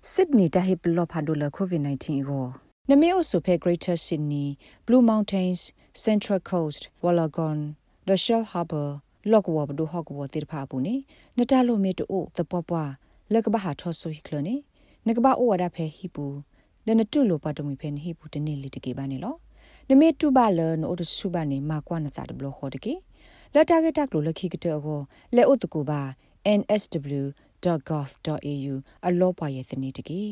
Sydney တဟိပလော့ဖာဒိုလာ COVID-19 ကိုနမေအိုဆိုဖဲ Greater Sydney Blue Mountains Central Coast Wollongong The Shell Harbour လော့ကဝဘဒိုဟော့ကဝတေဖာပူနေနတလိုမီတိုသပွားပွားလက်ကဘာဟာထောဆိုဟိကလနေနကဘာအိုဝဒါဖဲဟိပူနနတုလိုပါတမီဖဲဟိပူတနေလီတကေပါနေလောနမေတူပါလနိုဒဆုပါနေမာကွာနတာဒဘလခေါ်တကေလက်တာကတက်လိုလခိကတောကိုလဲဥတကူပါ nsw.gov.au အလောပွားရဲ့စနေတကေ